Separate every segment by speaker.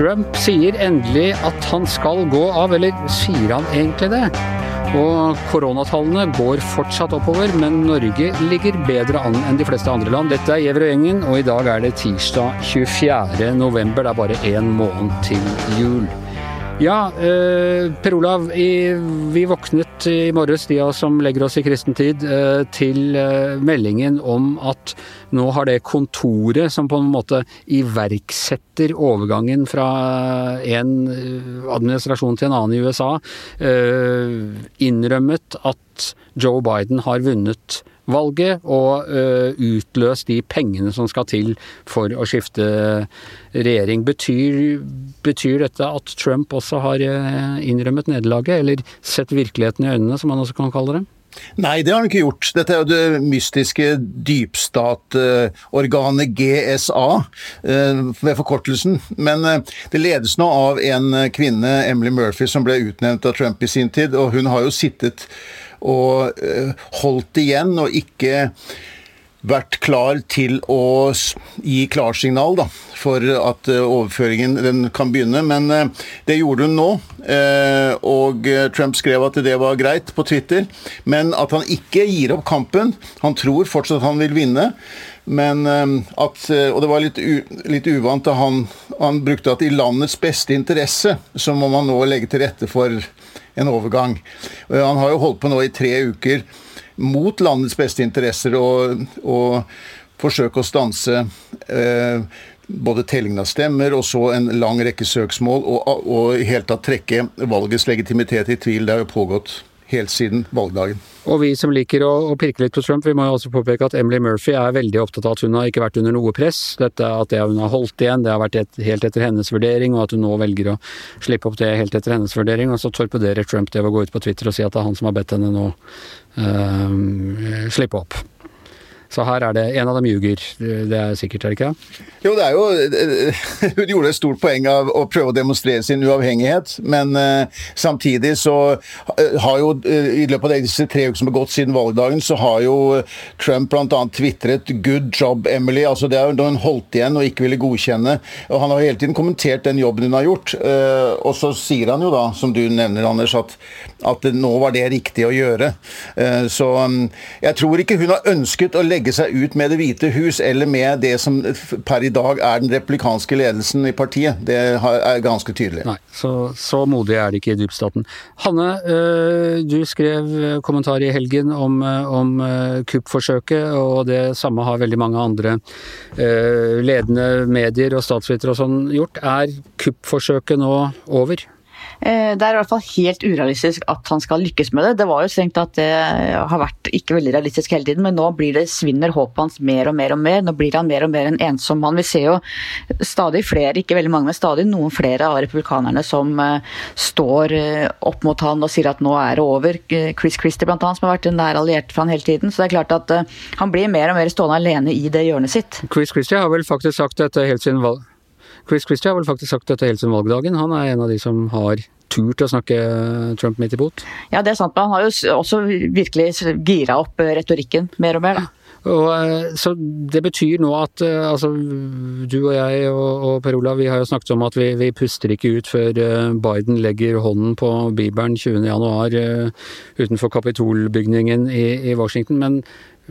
Speaker 1: Trump sier endelig at han skal gå av, eller sier han egentlig det? Og koronatallene går fortsatt oppover, men Norge ligger bedre an enn de fleste andre land. Dette er Gjever og og i dag er det tirsdag 24. november. Det er bare én måned til jul. Ja, eh, Per Olav. I, vi våknet i morges, de av oss som legger oss i kristen tid, eh, til eh, meldingen om at nå har det kontoret som på en måte iverksetter overgangen fra en eh, administrasjon til en annen i USA, eh, innrømmet at Joe Biden har vunnet valget og uh, utløst de pengene som skal til for å skifte regjering. Betyr, betyr dette at Trump også har uh, innrømmet nederlaget, eller sett virkeligheten i øynene, som man også kan kalle det?
Speaker 2: Nei, det har han ikke gjort. Dette er jo det mystiske dypstatorganet GSA, ved forkortelsen. Men det ledes nå av en kvinne, Emily Murphy, som ble utnevnt av Trump i sin tid, og hun har jo sittet og holdt igjen og ikke vært klar til å gi klarsignal da, for at overføringen den kan begynne. Men det gjorde hun nå, og Trump skrev at det var greit på Twitter. Men at han ikke gir opp kampen. Han tror fortsatt han vil vinne. Men at, Og det var litt, u, litt uvant da han, han brukte at i landets beste interesse så må man nå legge til rette for en overgang. Han har jo holdt på nå i tre uker mot landets beste interesser og, og forsøke å stanse eh, både tellingen av stemmer og så en lang rekke søksmål, og i hele tatt trekke valgets legitimitet i tvil. Det har jo pågått helt siden valgdagen.
Speaker 1: Og vi som liker å, å, pirke litt på Trump, vi må jo også påpeke at Emily Murphy er veldig opptatt av at hun har ikke vært under noe press. Dette At det hun har holdt igjen, det har vært et, helt etter hennes vurdering, og at hun nå velger å slippe opp det helt etter hennes vurdering. Og så torpederer Trump det ved å gå ut på Twitter og si at det er han som har bedt henne nå øh, slippe opp. Så her er det En av dem ljuger, det er sikkert, er det ikke?
Speaker 2: Jo, det er jo Hun gjorde et stort poeng av å prøve å demonstrere sin uavhengighet, men uh, samtidig så har jo uh, I løpet av disse tre uker som har gått siden valgdagen, så har jo Trump bl.a. tvitret 'good job, Emily'. altså Det er jo da hun holdt igjen og ikke ville godkjenne. og Han har hele tiden kommentert den jobben hun har gjort. Og så sier han jo da, som du nevner, Anders, at, at nå var det riktig å gjøre. så um, jeg tror ikke hun har ønsket å legge legge seg ut med Det hvite hus eller med det som per i dag er den replikanske ledelsen i partiet. Det er ganske tydelig.
Speaker 1: Nei, så, så modig er det ikke i dypstaten. Hanne, øh, du skrev kommentar i helgen om, øh, om kuppforsøket, og det samme har veldig mange andre ledende medier og statsvitere og sånn gjort. Er kuppforsøket nå over?
Speaker 3: Eh, det er i hvert fall helt urealistisk at han skal lykkes med det. Det var jo strengt at det har vært ikke veldig realistisk hele tiden, men nå blir det, svinner håpet hans mer og mer og mer. Nå blir han mer og mer en ensom mann. Vi ser jo stadig flere, ikke veldig mange, men stadig noen flere av republikanerne som uh, står opp mot han og sier at nå er det over. Chris Christie blant annet, som har vært en nær alliert for han hele tiden. Så det er klart at han blir mer og mer stående alene i det hjørnet sitt.
Speaker 1: Chris Christie har vel faktisk sagt dette helt siden valg Chris Christie har vel faktisk sagt dette helt siden valgdagen. Han er en av de som har turt å snakke Trump midt i bot.
Speaker 3: Ja, det er sant, men han har jo også virkelig gira opp retorikken mer og mer. da.
Speaker 1: Og, eh, så Det betyr nå at eh, altså, du og jeg og, og, Per Olav vi har jo snakket om at vi, vi, puster ikke ut før eh, Biden legger hånden på bibelen 20.1 utenfor Kapitolbygningen i, i Washington. Men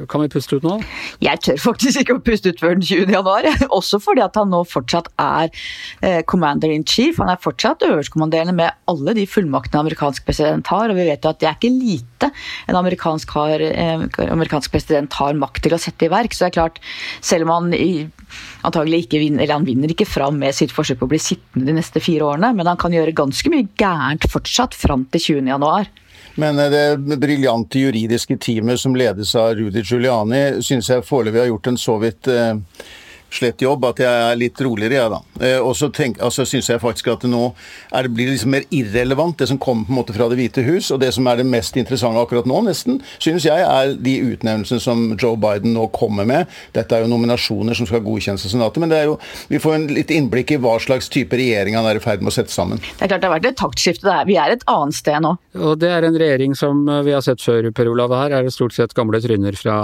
Speaker 1: kan vi puste ut nå?
Speaker 3: Jeg tør faktisk ikke å puste ut før den 20. januar. Også fordi at han nå fortsatt er eh, commander in chief. Han er fortsatt øverstkommanderende med alle de fullmaktene amerikansk president har. Og vi vet jo at det er ikke lite en amerikansk, har, eh, amerikansk president har makt til å sette i verk. Så det er klart, selv om han antagelig ikke vinner, eller han vinner ikke fram med sitt forsøk på å bli sittende de neste fire årene, men han kan gjøre ganske mye gærent fortsatt fram til 20. januar.
Speaker 2: Men eh, det briljante juridiske teamet som ledes av Rudy Giuliani, syns jeg foreløpig har gjort en så vidt eh, slett jobb at jeg er litt roligere, jeg, da. Eh, og så altså, syns jeg faktisk at det nå er, det blir liksom mer irrelevant, det som kommer på en måte fra Det hvite hus. Og det som er det mest interessante akkurat nå, nesten, synes jeg er de utnevnelsene som Joe Biden nå kommer med. Dette er jo nominasjoner som skal godkjennes av Senatet, men det er jo, vi får en litt innblikk i hva slags type regjering han er i ferd med å sette sammen.
Speaker 3: Det er klart det har vært et taktskifte. Vi er et annet sted nå.
Speaker 1: Og det er en regjering som vi har sett før, Per Olav. Her er det stort sett gamle tryner fra,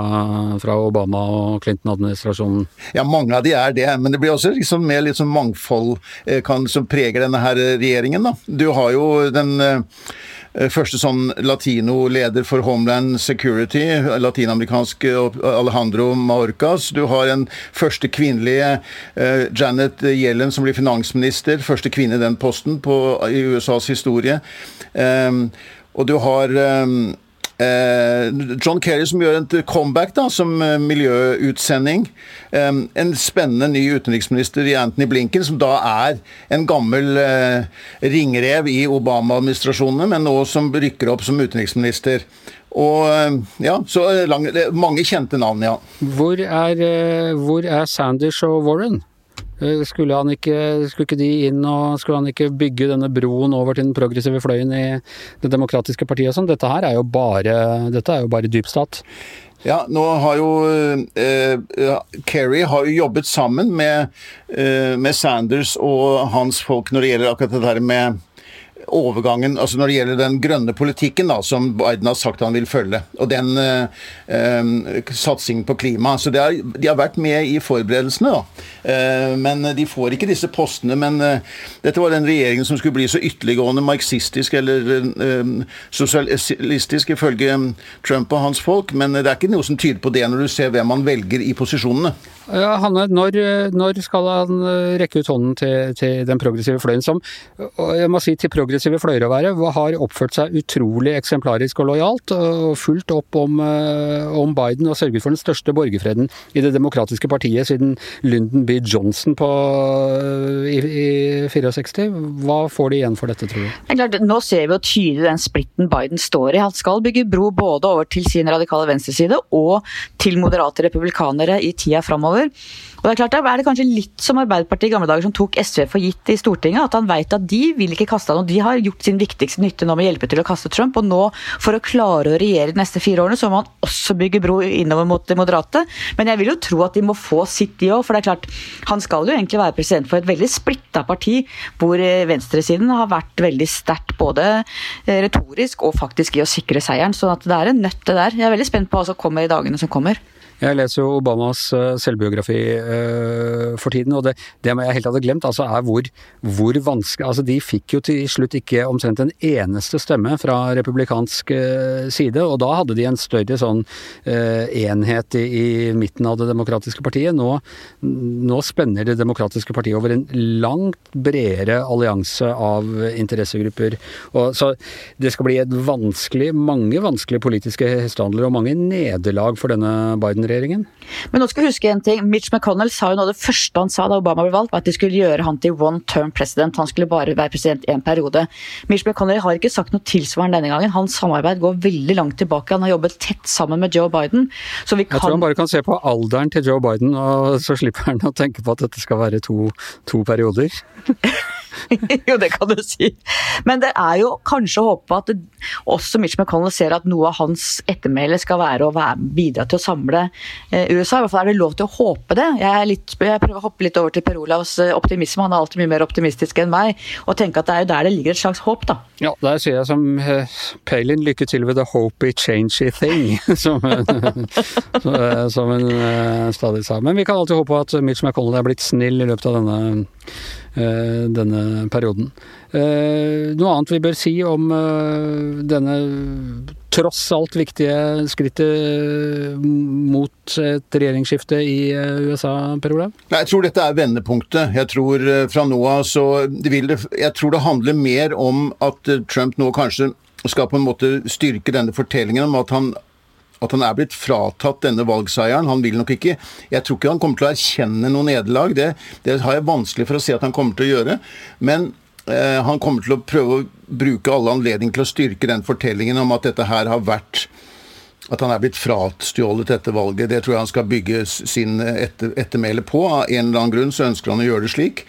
Speaker 1: fra Obama og Clinton-administrasjonen.
Speaker 2: Ja, mange av de er det, men det blir også liksom mer sånn mangfold eh, kan, som preger denne her regjeringen. da. Du har jo den eh, første sånn latino-leder for Homeland Security, latinamerikansk Alejandro Maorcas. Du har en første kvinnelige Janet Yellen som blir finansminister. Første kvinne i den posten på, i USAs historie. Um, og du har um, Eh, John Kerry som gjør et comeback da, som eh, miljøutsending. En spennende ny utenriksminister i Anthony Blinken, som da er en gammel eh, ringrev i Obama-administrasjonene, men nå som rykker opp som utenriksminister. Og ja, så lang, Mange kjente navn, ja.
Speaker 1: Hvor er, hvor er Sanders og Warren? Eh, skulle, ikke, skulle ikke inn skulle han ikke bygge denne broen over til den progressive fløyen i Det demokratiske partiet og sånn? Dette her er jo bare, dette er jo bare dypstat.
Speaker 2: Ja, nå har jo eh, Kerry har jo jobbet sammen med, eh, med Sanders og hans folk når det gjelder akkurat det der med overgangen altså Når det gjelder den grønne politikken da, som Biden har sagt han vil følge, og den eh, eh, satsingen på klima så er, De har vært med i forberedelsene, da. Eh, men de får ikke disse postene. Men eh, dette var den regjeringen som skulle bli så ytterliggående marxistisk eller eh, sosialistisk, ifølge Trump og hans folk. Men det er ikke noe som tyder på det når du ser hvem han velger i posisjonene.
Speaker 1: Ja, Hanne, når, når, skal han eh, rekke ut hånden til, til, den progressive fløyen, som jeg må si til progressive å være, har oppført seg utrolig eksemplarisk og lojalt, og fulgt opp om, eh, om, Biden og sørget for den største borgerfreden i Det demokratiske partiet siden Lyndon B. Johnson på, eh, i, i 64. Hva får de igjen for dette, tror du?
Speaker 3: Det er klart, nå ser vi jo tydelig den splitten Biden står i. Han skal bygge bro både over til sin radikale venstreside og til moderate republikanere i tida framover. Og det er klart, Da er det kanskje litt som Arbeiderpartiet i gamle dager som tok SV for gitt i Stortinget. At han vet at de vil ikke kaste han, og de har gjort sin viktigste nytte nå med å hjelpe til å kaste Trump. Og nå, for å klare å regjere de neste fire årene, så må han også bygge bro innover mot de moderate. Men jeg vil jo tro at de må få sitt, de òg. For det er klart, han skal jo egentlig være president for et veldig splitta parti, hvor eh, venstresiden har vært veldig sterkt både eh, retorisk og faktisk i å sikre seieren. Så det er en nøtt, det der. Jeg er veldig spent på hva som kommer i dagene som kommer.
Speaker 1: Jeg leser jo Obamas eh, selvbiografi uh, for tiden, og det, det jeg helt hadde glemt, altså er hvor, hvor vanskelig Altså, de fikk jo til slutt ikke omtrent en eneste stemme fra republikansk uh, side, og da hadde de en større sånn uh, enhet i, i, midten av det demokratiske partiet. Nå, nå spenner det demokratiske partiet over en langt bredere allianse av interessegrupper. Og, så det skal bli et vanskelig, mange vanskelige politiske hestehandler og mange nederlag for denne Biden Biden-regjeringen.
Speaker 3: Men nå skal jeg huske en ting. Mitch McConnell sa jo noe av det første han sa da Obama ble valgt, var at de skulle gjøre han til one term president. Han skulle bare være president en periode. Mitch McConnell har ikke sagt noe tilsvarende denne gangen. Hans samarbeid går veldig langt tilbake. Han har jobbet tett sammen med Joe Biden.
Speaker 1: Så vi kan... Jeg tror han bare kan se på alderen til Joe Biden, og så slipper han å tenke på at dette skal være to, to perioder.
Speaker 3: jo, det kan du si. Men det er jo kanskje å håpe at også Mitch McConnell ser at noe av hans ettermæle skal være å være, bidra til å samle eh, USA. I hvert fall er det lov til å håpe det. Jeg, litt, jeg prøver å hoppe litt over til Per Olavs eh, optimisme. Han er alltid mye mer optimistisk enn meg. Og tenke at det er jo der det ligger et slags håp, da.
Speaker 1: Ja, der sier jeg som uh, Palin, lykke til with the hope changey thing. som, som en uh, stadig sa. Men vi kan alltid håpe at Mitch McConnell er blitt snill i løpet av denne Eh, denne perioden. Eh, noe annet vi bør si om eh, denne tross alt viktige skrittet mot et regjeringsskifte i USA, Per Olav?
Speaker 2: Jeg tror dette er vendepunktet. Jeg tror fra nå av så vil det Jeg tror det handler mer om at Trump nå kanskje skal på en måte styrke denne fortellingen om at han at han er blitt fratatt denne valgseieren. Han vil nok ikke Jeg tror ikke han kommer til å erkjenne noe nederlag. Det, det, har jeg vanskelig for å se at han kommer til å gjøre. Men eh, han kommer til å prøve å bruke alle anledninger til å styrke den fortellingen om at dette her har vært at han er blitt frastjålet dette valget. Det tror jeg han skal bygge sin etter, ettermæle på. Av en eller annen grunn så ønsker han å gjøre det slik.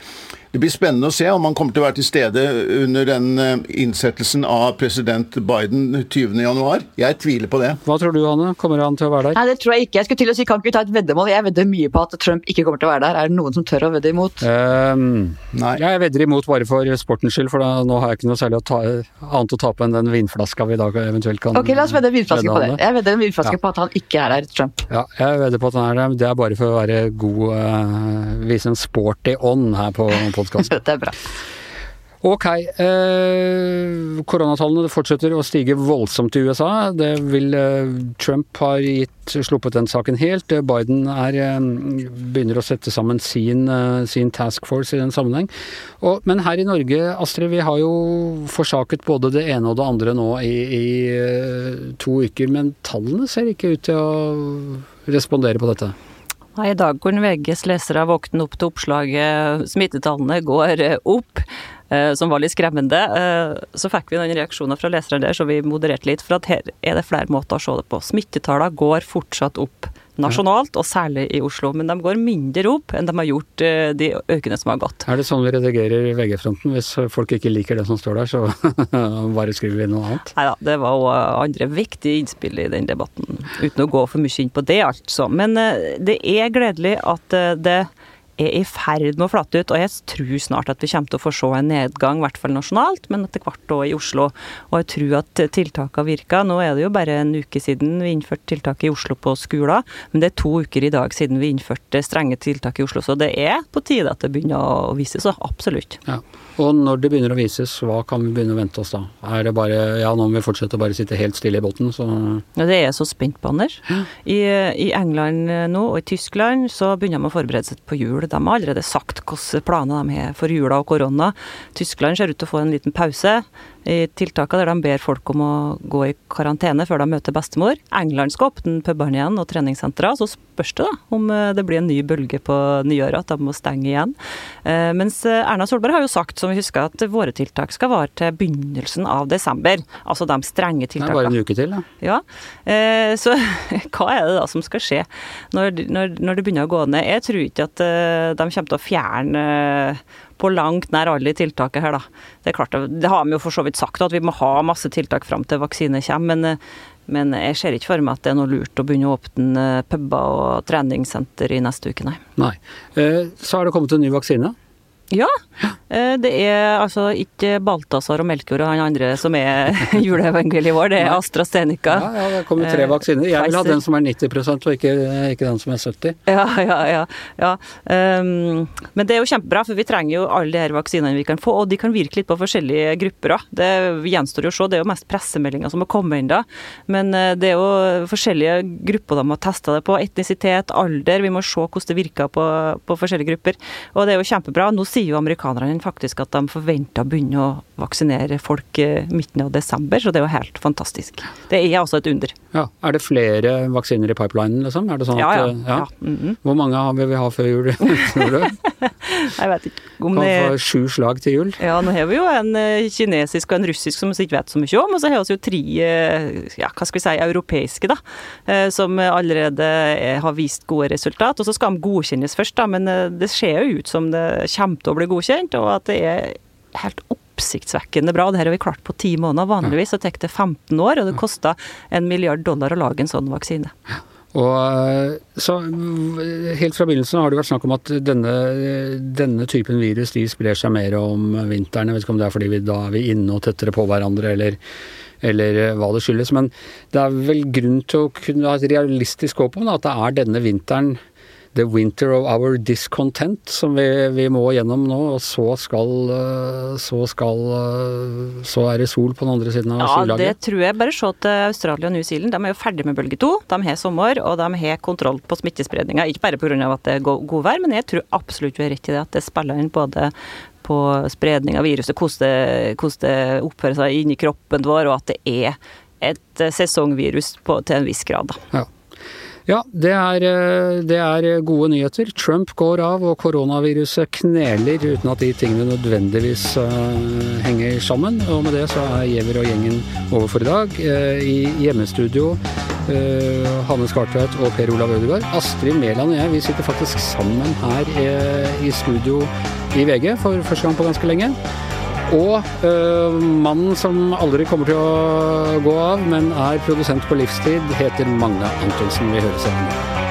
Speaker 2: Det blir spennende å se om han kommer til å være til stede under den eh, innsettelsen av president Biden 20.1. Jeg tviler på det.
Speaker 1: Hva tror du, Hanne? Kommer han til å være der?
Speaker 3: Nei, det tror jeg ikke. Jeg skulle til å si, kan ikke vi ta et veddemål? Jeg vedder mye på at Trump ikke kommer til å være der. Er det noen som tør å vedde imot?
Speaker 1: Um,
Speaker 2: Nei.
Speaker 1: jeg vedder imot bare for sportens skyld, for da, nå har jeg ikke noe særlig å ta, annet å tape enn den vinflaska vi i dag eventuelt kan
Speaker 3: Ok, la oss vedde en vinflaske på det. Jeg vedder en vinflaske
Speaker 1: Ja.
Speaker 3: på at han ikke er der, Trump.
Speaker 1: Ja, jeg vedder på at han er der. Det er bare for å være god uh, Vise en sporty ånd her på podkasten.
Speaker 3: det er bra.
Speaker 1: Ok. Eh, koronatallene fortsetter å stige voldsomt i USA. Det vil eh, Trump har gitt, sluppet den saken helt. Eh, Biden er, eh, begynner å sette sammen sin, eh, sin task force i den sammenheng. Og, men her i Norge, Astrid, vi har jo forsaket både det ene og det andre nå i, i eh, to uker. Men tallene ser ikke ut til å respondere på dette.
Speaker 4: Nei, I dag kunne VGs lesere våkne opp til oppslaget 'Smittetallene går eh, opp', som var litt skremmende. Eh, Så fikk vi noen reaksjoner fra leserne der, så vi modererte litt. For at her er det flere måter å se det på. Smittetallene går fortsatt opp nasjonalt, og særlig i Oslo. Men de går mindre opp enn de har gjort eh, de økene som har gått.
Speaker 1: Er det sånn vi redigerer VG-fronten? Hvis folk ikke liker det som står der, så bare skriver vi noe annet?
Speaker 4: Nei da, det var òg andre viktige innspill i den debatten, uten å gå for mye inn på det, altså. Men eh, det er gledelig at eh, det er i ferd med å flate ut, og jeg tror snart at vi kommer til å få se en nedgang, i hvert fall nasjonalt, men etter hvert òg i Oslo. Og jeg tror at tiltakene virker. Nå er det jo bare en uke siden vi innførte tiltak i Oslo på skoler, men det er to uker i dag siden vi innførte strenge tiltak i Oslo, så det er på tide at det begynner å vises, så absolutt.
Speaker 1: Ja. Og når det begynner å vises, hva kan vi begynne å vente oss da? Er det bare ja, nå må vi fortsette å bare sitte helt stille i båten, så
Speaker 4: Ja, det er jeg så spent på, Anders. I, I England nå, og i Tyskland, så begynner de å forberede seg på jul. De har allerede sagt hvilke planer de har for jula og korona. Tyskland ser ut til å få en liten pause i tiltakene der de ber folk om å gå i karantene før de møter bestemor. England skal åpne pubene igjen og treningssentre, så spørs det da om eh, det blir en ny bølge på nyåret, at de må stenge igjen. Eh, Mens eh, Erna Solberg har jo sagt, som vi husker, at våre tiltak skal vare til begynnelsen av desember. Altså de strenge tiltakene.
Speaker 1: det er bare en uke til, da.
Speaker 4: Ja, så hva er det da som skal skje når, når, når det begynner å gå ned? Jeg tror ikke at de kommer til å fjerne på langt nær alle tiltakene her, da. Det er klart, det- har vi jo for så vidt sagt, at vi må ha masse tiltak fram til vaksine kommer, men, eh, men jeg ser ikke for meg at det er noe lurt å begynne å åpne puber og treningssenter i neste uke, nei.
Speaker 1: Nei. Eh, Så har det kommet en ny vaksine.
Speaker 4: Ja, eh, det er altså ikke Balthazar og Melkjord og han andre som er juleevangeliet vår, det er AstraZeneca.
Speaker 1: Ja, ja, det kommer tre
Speaker 4: Eh,
Speaker 1: vaksiner. Jeg vil ha den som er 90% og ikke, ikke den som er 70
Speaker 4: Ja, ja, ja. ja. Um, men det er jo kjempebra, for vi trenger jo alle de her vaksinene vi kan få, og de kan virke litt på forskjellige grupper òg. Det gjenstår jo å se, det er jo mest pressemeldinger som har kommet inn da. Men eh, det er jo forskjellige grupper de har testa det på. Etnisitet, alder. Vi må se hvordan det virker på, på forskjellige grupper. Og det er jo kjempebra. Nå sier jo amerikanerne faktisk at de forventer å begynne å vaksinere folk eh, midten av desember, så det er jo helt fantastisk. Det er altså et under.
Speaker 1: Ja. Er det flere vaksiner i pipelinen, liksom? Er det sånn
Speaker 4: Ja,
Speaker 1: at
Speaker 4: ja. ja. Mm -hmm.
Speaker 1: Hvor mange vil vi ha før jul, tror du?
Speaker 4: Jeg vet ikke om
Speaker 1: Kan
Speaker 4: det
Speaker 1: få sju slag til jul?
Speaker 4: Ja, nå har vi jo en eh, kinesisk og en russisk som vi ikke vet så mye om, og så har vi jo tre eh, ja, hva skal vi si, europeiske, da, eh, som allerede har vist gode resultat. Og så skal de godkjennes først, da, men det ser jo ut som det kommer til å bli godkjent, og at det er helt oppsiktsvekkende bra. Det her har vi klart på ti måneder. Vanligvis så tar det 15 år, og det koster en milliard dollar å lage en sånn vaksine.
Speaker 1: Og eh, så mm, Helt fra begynnelsen har det vært snakk om at denne, denne typen virus de sprer seg mer om vinteren. Jeg vet ikke om det er fordi vi da er vi inne og tettere på hverandre, eller, eller eh, hva det skyldes. Men det er vel grunn til å kunne ha et realistisk håp om at det er denne vinteren The winter of our discontent som vi, vi må gjennom nå, og så skal, eh, så skal eh, Så er det sol på den andre siden av
Speaker 4: Ja, det tror jeg. Bare se til Australia og New Zealand. De er jo ferdig med bølge to. De har sommer, og de har kontroll på smittespredninga. Ikke bare pga. at det er go- godvær, men jeg tror absolutt du har rett i det. At det spiller inn både på spredning av viruset, hvordan det, hvordan det oppfører seg inni kroppen vår, og at det er et eh, sesongvirus på, til en viss grad. Da.
Speaker 1: Ja. Ja, det er, eh, det er gode nyheter. Trump går av, og koronaviruset kneler uten at de tingene nødvendigvis uh, henger sammen. Og med det så er Giæver og gjengen over for i dag. Uh, I hjemmestudio Uh, Hanne Skartveit og Per Olav Ødegaard. Astrid Mæland og jeg vi sitter faktisk sammen her i, studio i VG for første gang på ganske lenge. Og uh, mannen som aldri kommer til å gå av, men er produsent på livstid, heter Magne Antonsen. Vi høres igjen.